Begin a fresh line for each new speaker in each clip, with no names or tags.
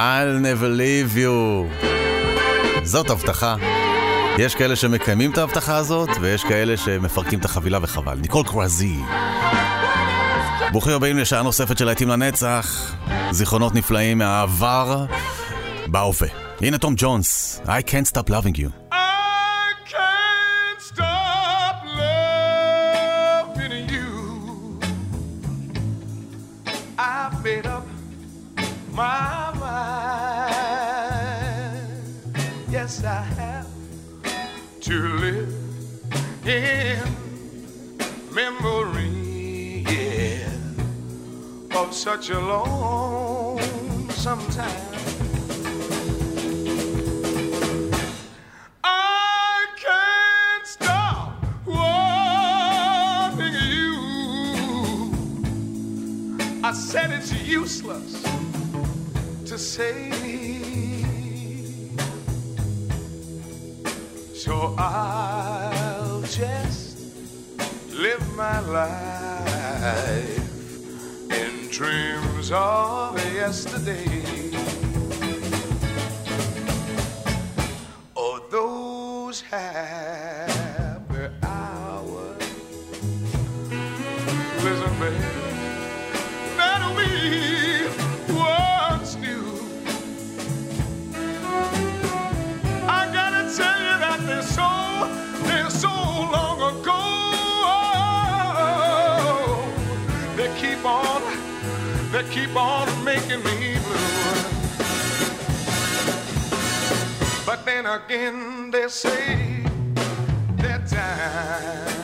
I'll never leave you.
זאת הבטחה. יש כאלה שמקיימים את ההבטחה הזאת, ויש כאלה שמפרקים את החבילה וחבל. ניקול קרזי. ברוכים הבאים לשעה נוספת של להיטים לנצח. זיכרונות נפלאים מהעבר בהווה. הנה תום ג'ונס, I can't stop loving you.
That
keep on making me blue. But then again, they say that time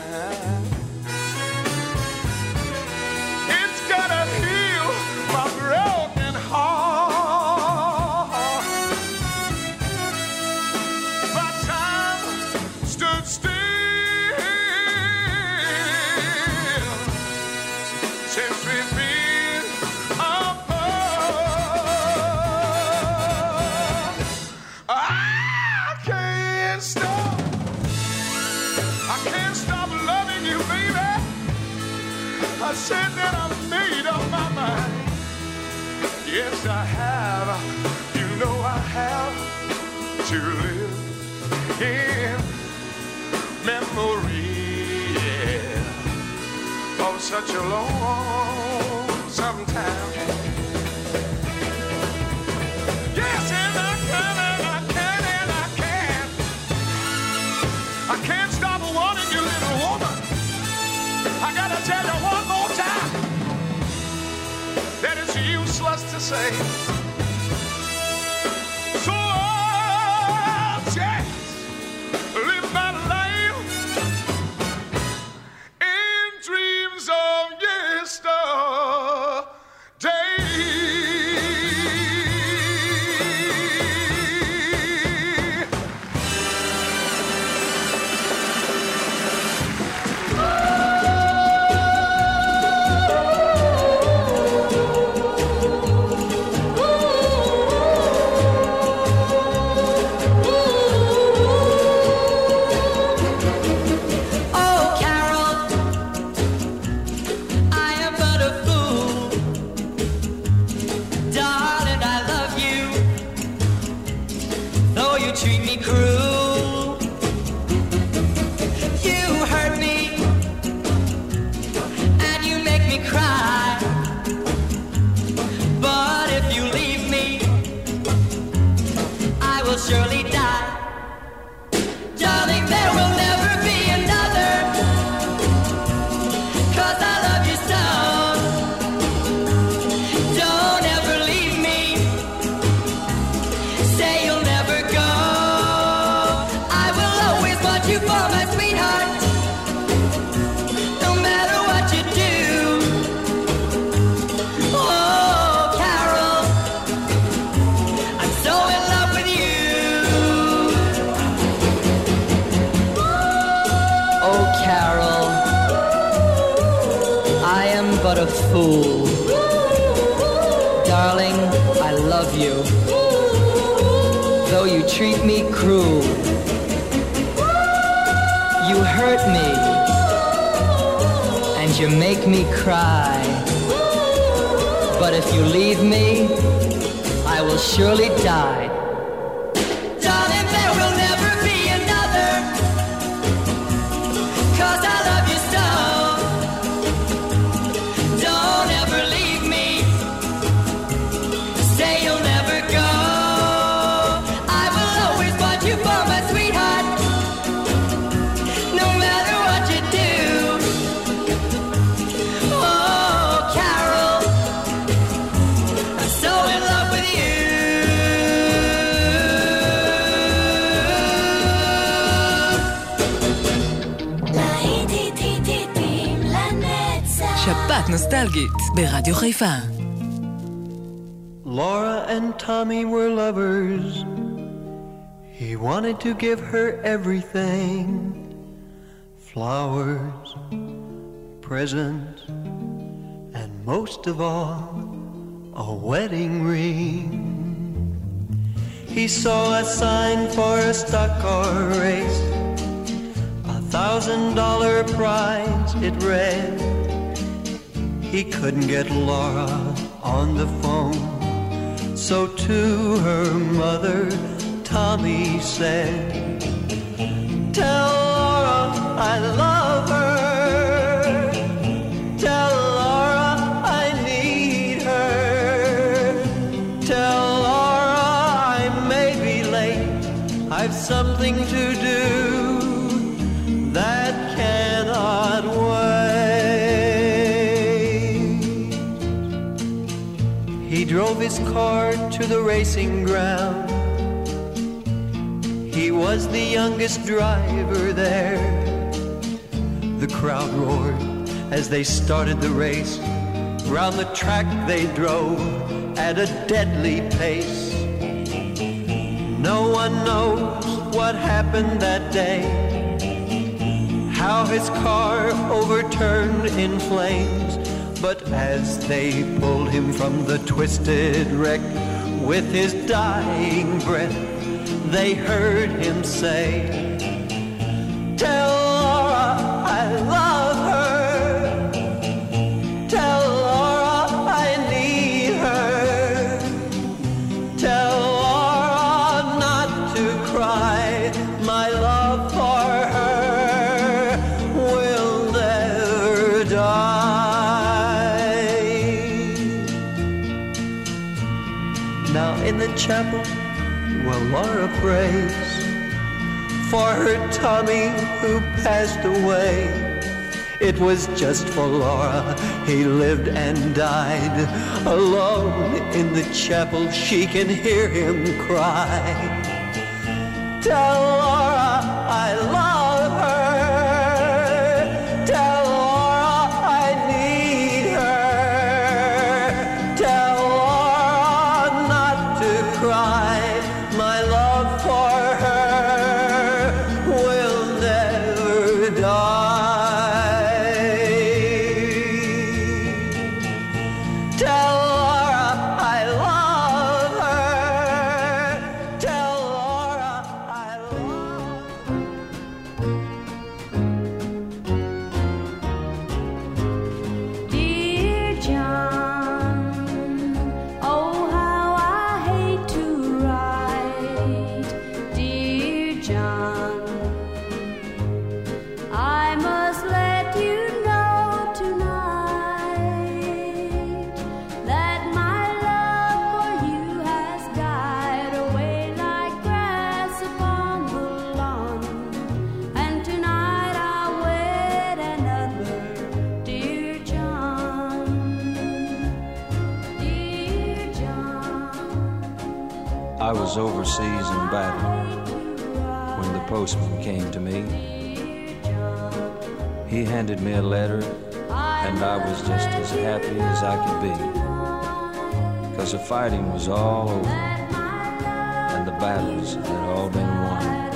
in memory yeah, of such a long time. Yes, and I can, and I can, and I can. I can't stop wanting you, little woman. I gotta tell you one more time that it's useless to say.
Die.
נוסטלגית ברדיו חיפה.
Laura and Tommy were lovers. He wanted to give her everything flowers, presents, and most of all, a wedding ring. He saw a sign for a stock car race, a thousand dollar prize, it read. He couldn't get Laura on the phone. So to her mother, Tommy said, Tell Laura I love her. Tell Laura I need her. Tell Laura I may be late. I've something to do drove his car to the racing ground. He was the youngest driver there. The crowd roared as they started the race. Round the track they drove at a deadly pace. No one knows what happened that day. How his car overturned in flames. But as they pulled him from the twisted wreck with his dying breath, they heard him say, Tell chapel, while Laura prays for her Tommy who passed away. It was just for Laura he lived and died. Alone in the chapel, she can hear him cry. Tell Laura I love
overseas in battle when the postman came to me. He handed me a letter, and I was just as happy as I could be. Because the fighting was all over, and the battles had all been won.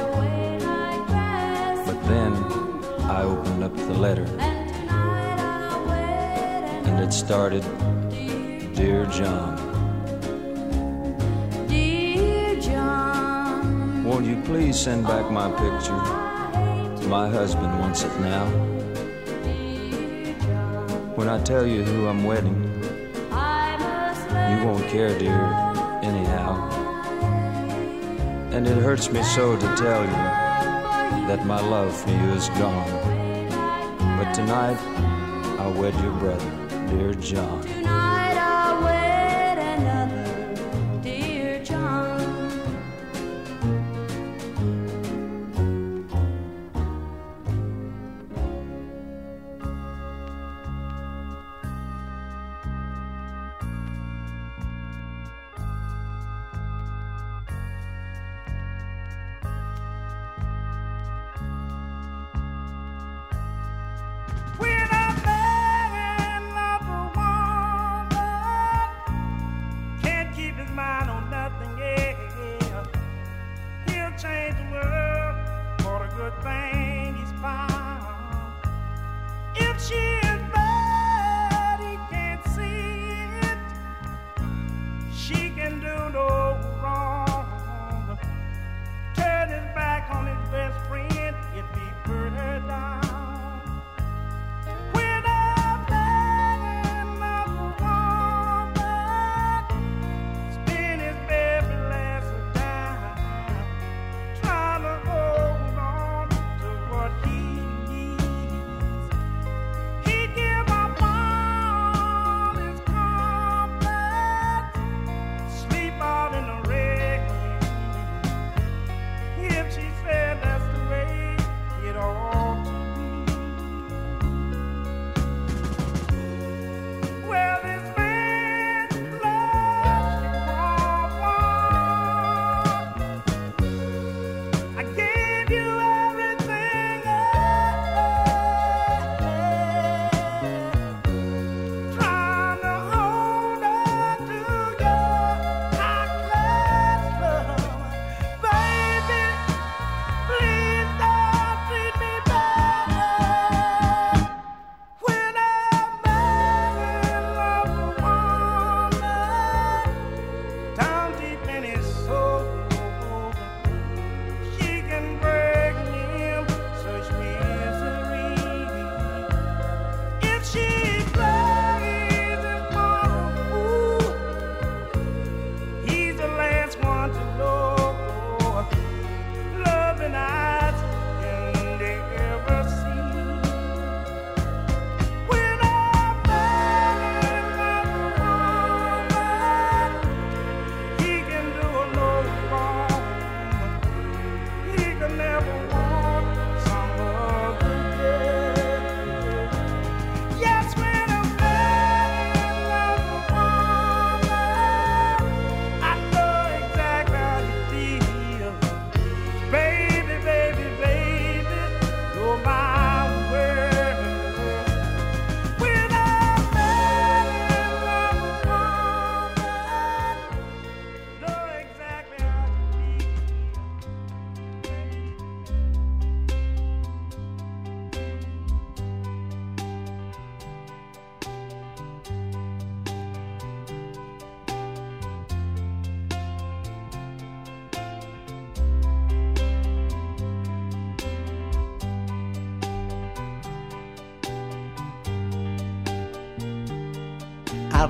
But then I opened up the letter, and it started Dear John. Please send back my picture? My husband wants it now. When I tell you who I'm wedding, you won't care, dear, anyhow. And it hurts me so to tell you that my love for you is gone. But tonight, I'll wed your brother, dear John.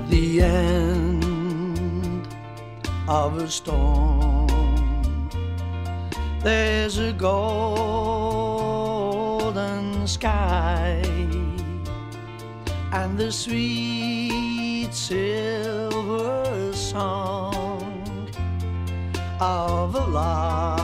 At the end of a storm, there's a golden sky and the sweet silver song of a lark.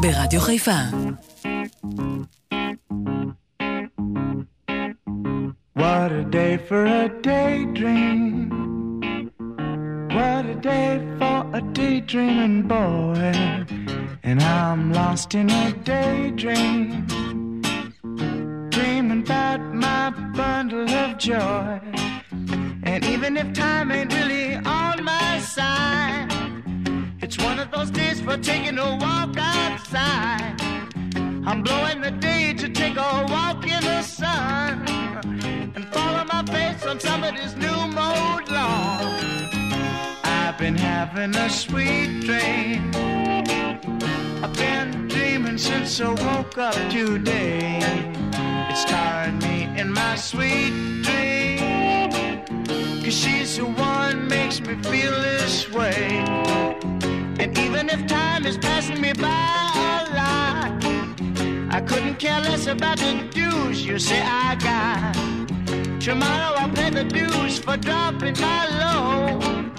ברדיו חיפה.
What a day for a daydream. What a day for a daydreaming boy. I woke up today. It's tiring me in my sweet dream. Cause she's the one makes me feel this way. And even if time is passing me by a lot, I couldn't care less about the dues you say I got. Tomorrow I'll pay the dues for dropping my load.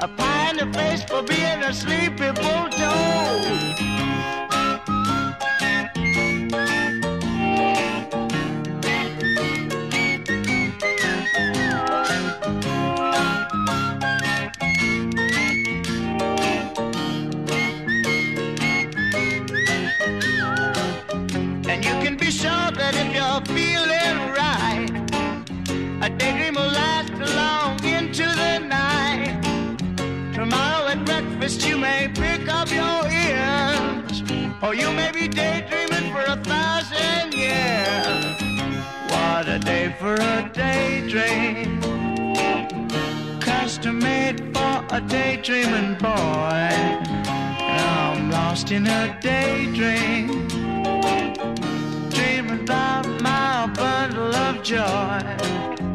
A pie in the face for being a sleepy bulldog. Or you may be daydreaming for a thousand years. What a day for a daydream, custom made for a daydreaming boy. And I'm lost in a daydream dreaming about my bundle of joy.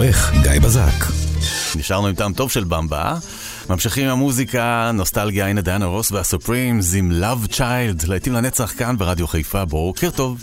העורך גיא
בזק. נשארנו עם טעם טוב של במבה. ממשיכים עם המוזיקה, נוסטלגיה, הנה דיינה רוס והסופרימס עם Love Child, להיטים לנצח כאן ברדיו חיפה, בוקר טוב.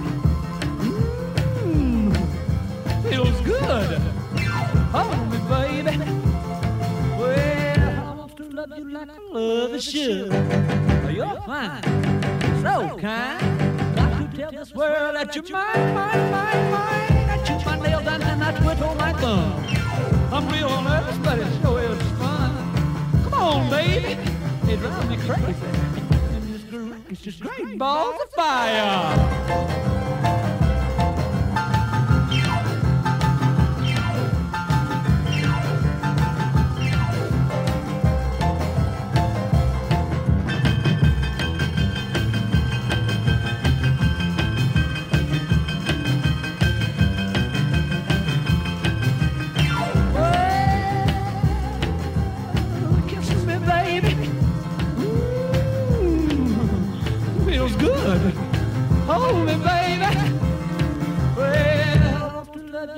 feels good. Hold me, baby. Well, I want to love you like I love a should. You're fine, so kind. Got to tell this world that you're mine, mine, mine, mine. I chew my nails and then I twiddle oh, my thumb. I'm real nervous, but it sure is fun. Come on, baby. It drives me crazy. And this groove is just great balls of fire.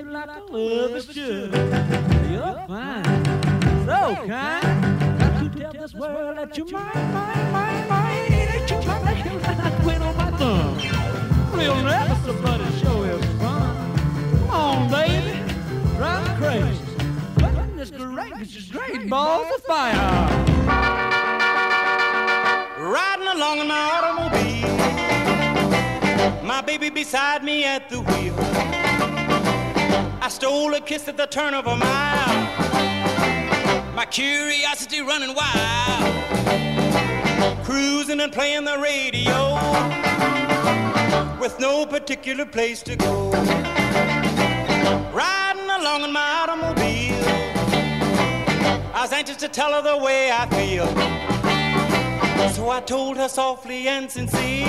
Want to like I love is should. You're fine, so kind. Got to tell this world that you're mine, mine, mine, mine. That you're my nail and I quit on my thumb. Real nervous, but it sure is fun. Come on, baby. Drive me crazy. Goodness gracious, great balls of fire.
Riding along in my automobile, my baby beside me at the wheel. I stole a kiss at the turn of a mile, my curiosity running wild. Cruising and playing the radio with no particular place to go. Riding along in my automobile, I was anxious to tell her the way I feel. So I told her softly and sincere,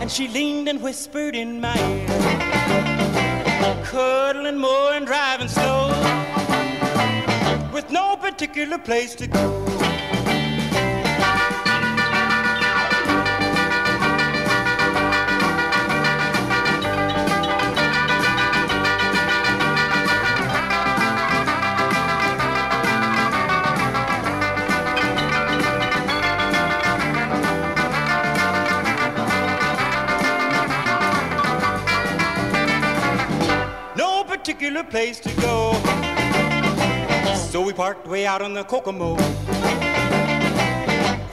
and she leaned and whispered in my ear, cuddling more and driving slow, with no particular place to go.
Particular place to go. So we parked way out on the Kokomo.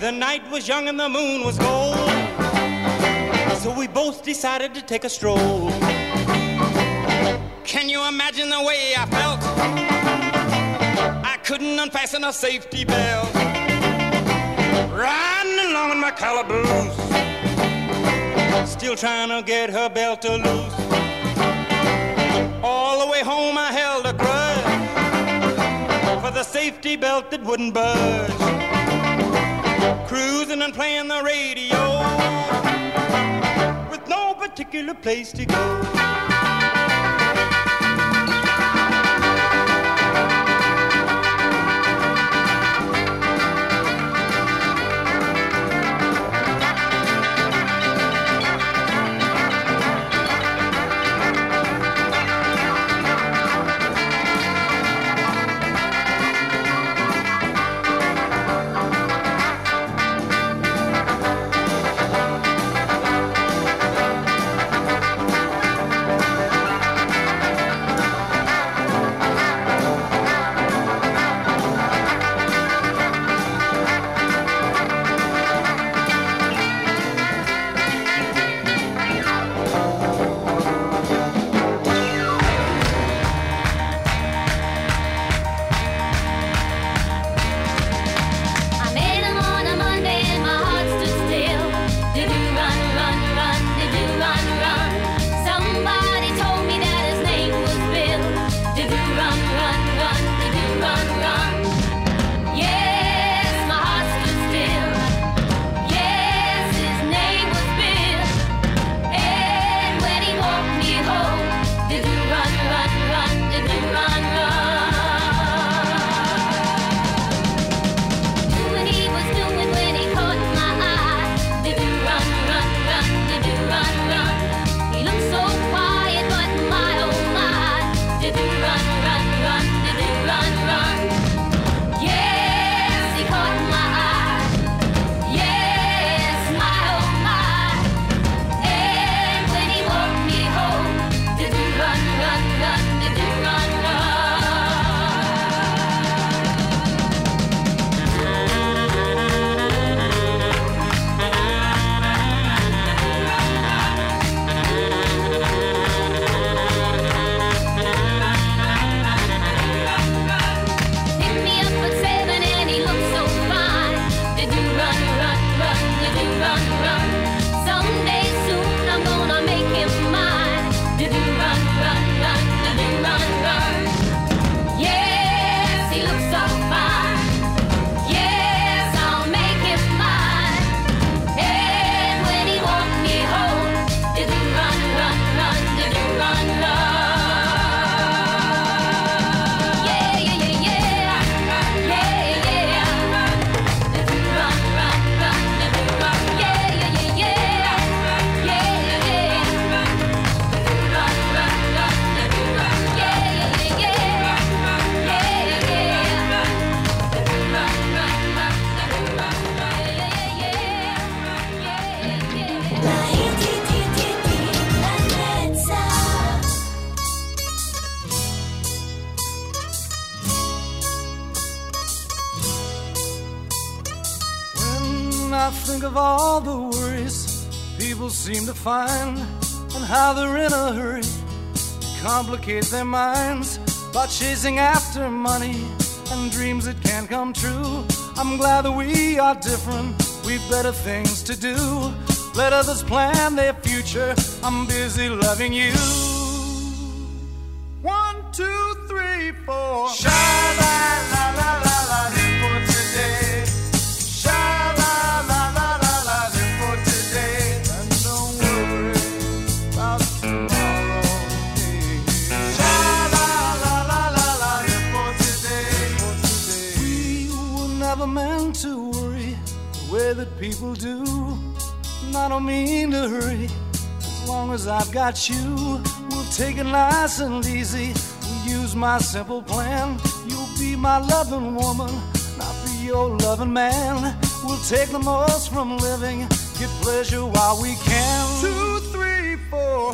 The night was young and the moon was gold. So we both decided to take a stroll. Can you imagine the way I felt? I couldn't unfasten a safety belt. Riding along in my calaboose. Still trying to get her belt to loose. All the way home I held a grudge for the safety belt that wouldn't budge. Cruising and playing the radio with no particular place to go.
And
how they're in a hurry to complicate their minds by chasing after money and dreams that can't come true. I'm glad that we are different, we've better things to do. Let others plan their future, I'm busy loving you. One, two, three, four. Sha I don't mean to hurry. As long as I've got you, we'll take it nice and easy. We'll use my simple plan. You'll be my loving woman, and I'll be your loving man. We'll take the most from living, get pleasure while we can. Two, three, four.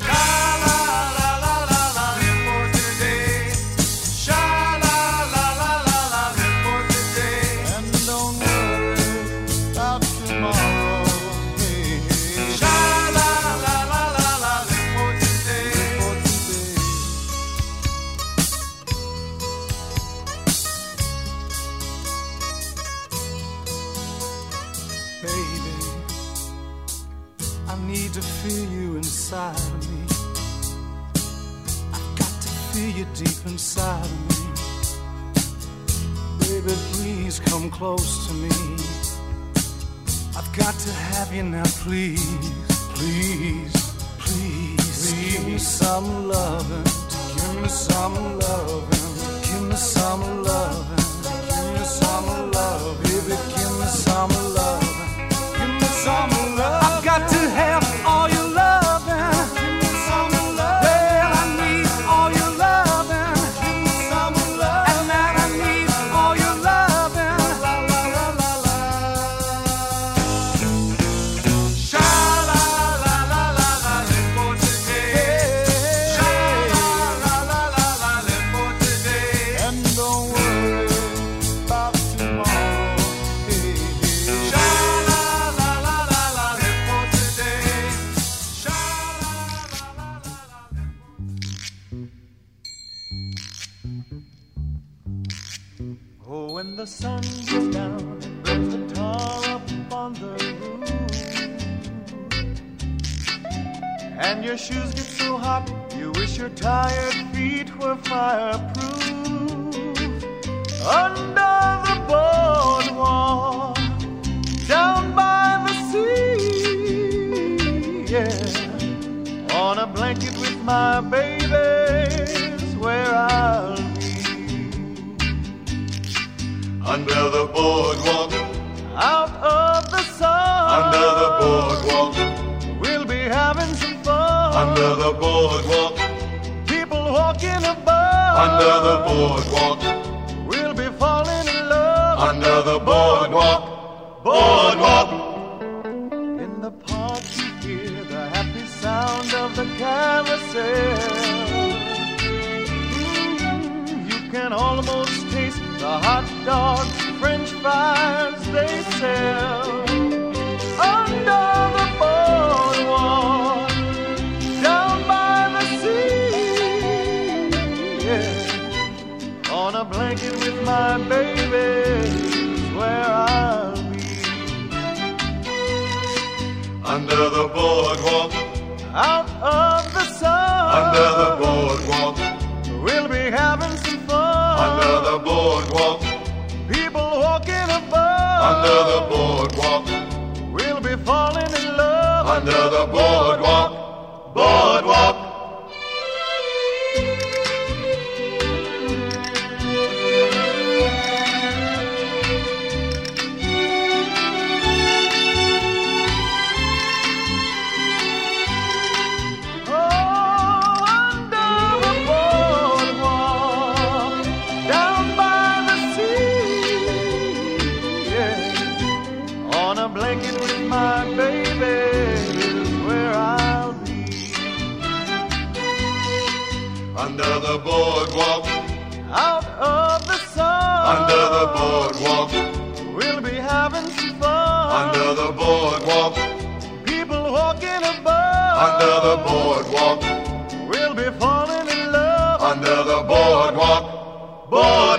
close to me. I've got to have you now, please, please, please. please. Give me some loving, give me some loving, give me some loving. blanket with my babies, where I'll be.
Under the boardwalk,
out of the sun.
Under the boardwalk,
we'll be having some fun.
Under the boardwalk,
people walking above.
Under the boardwalk,
we'll be falling in love.
Under the boardwalk.
dogs, french fries they sell. Under the boardwalk, down by the sea. Yeah. On a blanket with my baby is where I'll be.
Under the boardwalk,
out of the sun.
Under the boardwalk,
we'll be having some fun.
Under the boardwalk under the boardwalk.
We'll be falling in love
under the boardwalk.
under the boardwalk. We'll be falling in love
under the boardwalk.
Board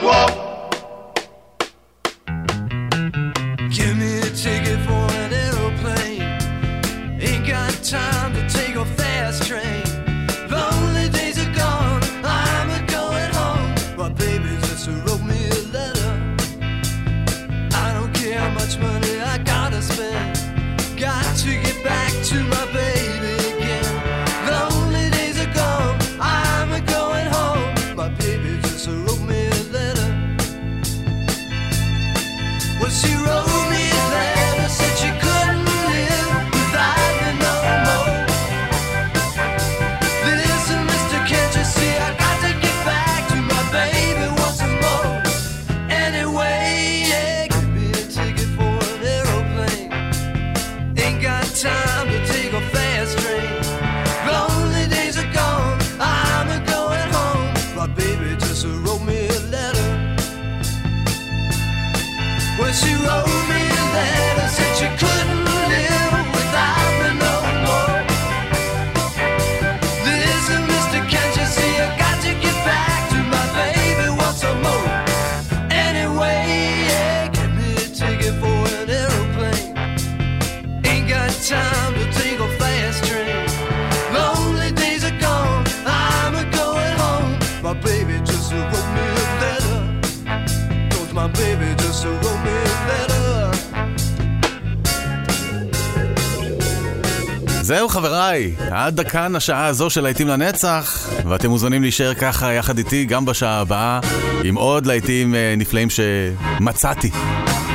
זהו חבריי, עד כאן השעה הזו של להיטים לנצח, ואתם מוזמנים להישאר ככה יחד איתי גם בשעה הבאה, עם עוד להיטים אה, נפלאים שמצאתי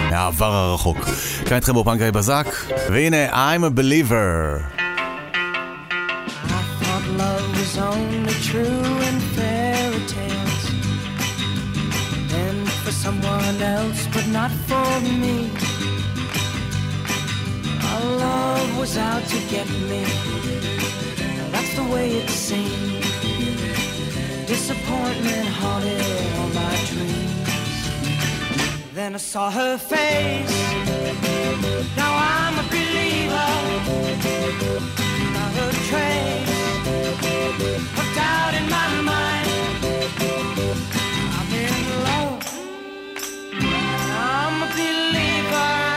מהעבר הרחוק. כאן איתכם באופן גיא בזק, והנה I'm a believer.
someone else, but not for me. Love was out to get me. That's the way it seemed. Disappointment haunted all my dreams. Then I saw her face. Now I'm a believer. Not a trace of doubt in my mind. I'm in love. I'm a believer.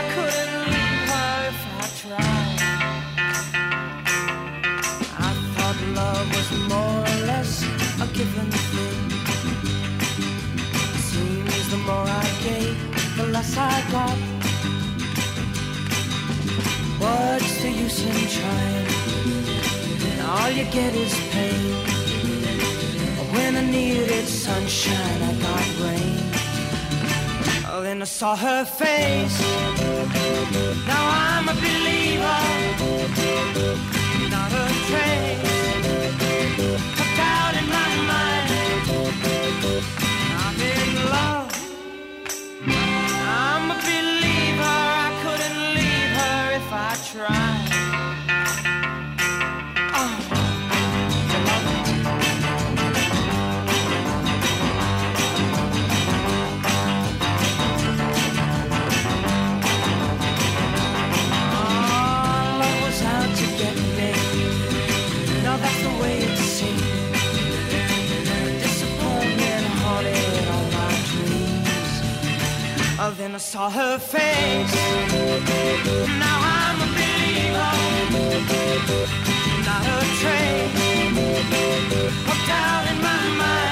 What's the use in trying? all you get is pain. When I needed sunshine, I got rain. Oh, then I saw her face. Now I'm a believer, not a trace of doubt in my mind. I'm in love. Then I saw her face. Now I'm a believer. Not a trace of doubt in my mind.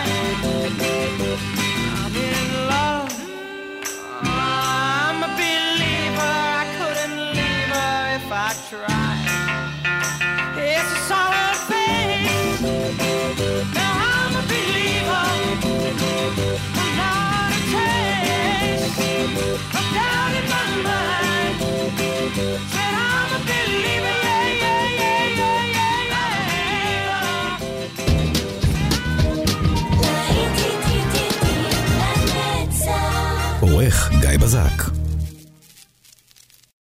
גיא בזק.